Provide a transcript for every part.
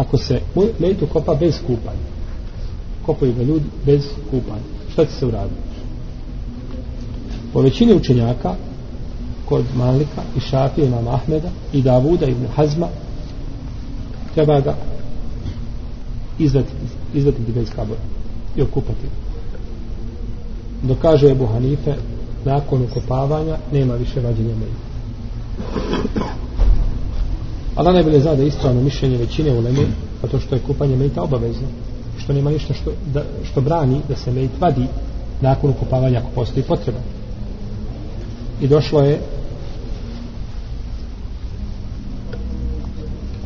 ako se mejit kopa bez kupanja. Kopaju ga ljudi bez kupanja. Šta će se uraditi? Po većini učenjaka kod Malika i Šafije imam Ahmeda i Davuda ibn Hazma treba ga izvati, izvati bez kabora i okupati. Dokaže Ebu Hanife nakon ukopavanja nema više vađenja mejta Allah najbolje zna da je ispravno mišljenje većine u Leme pa zato što je kupanje mejta obavezno što nema ništa što, da, što brani da se mejt vadi nakon ukupavanja ako postoji potreba. I došlo je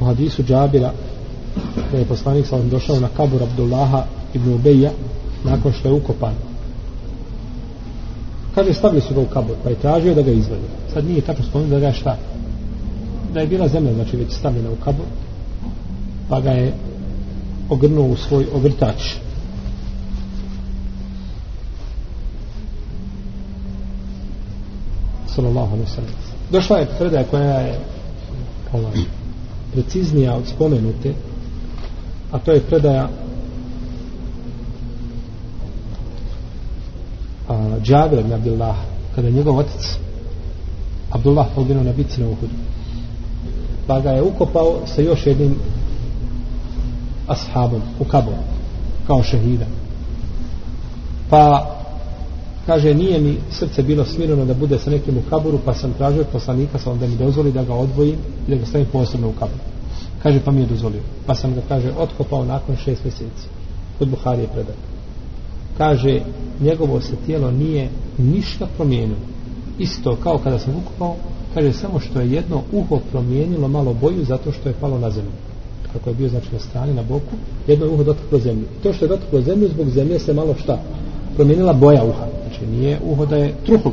u hadisu Džabira da je poslanik sa došao na kabur Abdullaha ibn Ubeja nakon što je ukopan. Kaže stavili su ga u kabur pa je tražio da ga izvede sad nije tačno spomenuo da ga šta? Da je bila zemlja znači već stavljena u kabur pa ga je ogrnuo u svoj ogrtač. Sallallahu alaihi sallam. Došla je predaja koja je ovaj, preciznija od spomenute a to je predaja a, Džabir ibn Abdullah kada je njegov otac Abdullah poginuo na bici na Uhudu pa ga je ukopao sa još jednim ashabom u kaboru kao šehida. Pa kaže nije mi srce bilo smireno da bude sa nekim u kaburu pa sam tražio poslanika pa sa da mi dozvoli da ga odvojim i da ga stavim posebno u kaburu kaže pa mi je dozvolio. Pa sam ga kaže otkopao nakon šest mjeseci. Kod Buhari je predan kaže njegovo se tijelo nije ništa promijenilo. Isto kao kada sam ukopao kaže samo što je jedno uho promijenilo malo boju zato što je palo na zemlju. Kako je bio znači na strani, na boku. Jedno uho dotaklo zemlju. To što je dotaklo zemlju zbog zemlje se malo šta? Promijenila boja uha. Znači nije uho da je truhog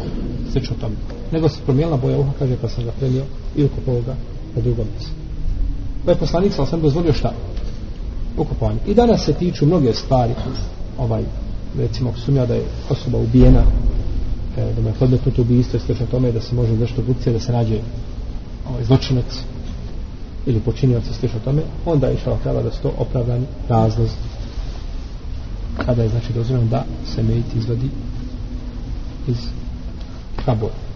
slično tome nego se promijenila boja uha kaže pa sam ga prenio i ukopao ga na drugom mjestu. Pa je poslanik sam sam dozvolio šta? Ukopovanje i danas se tiču mnoge stvari. Ovaj recimo sumnja da je osoba ubijena da mu je podmetnuto ubijstvo i slično tome da se može nešto drugcije da se nađe ovaj, zločinac ili počinioc i slično tome onda je išao treba da se to opravdani razloz kada je znači dozvoljeno da se mejit izvadi iz kabora.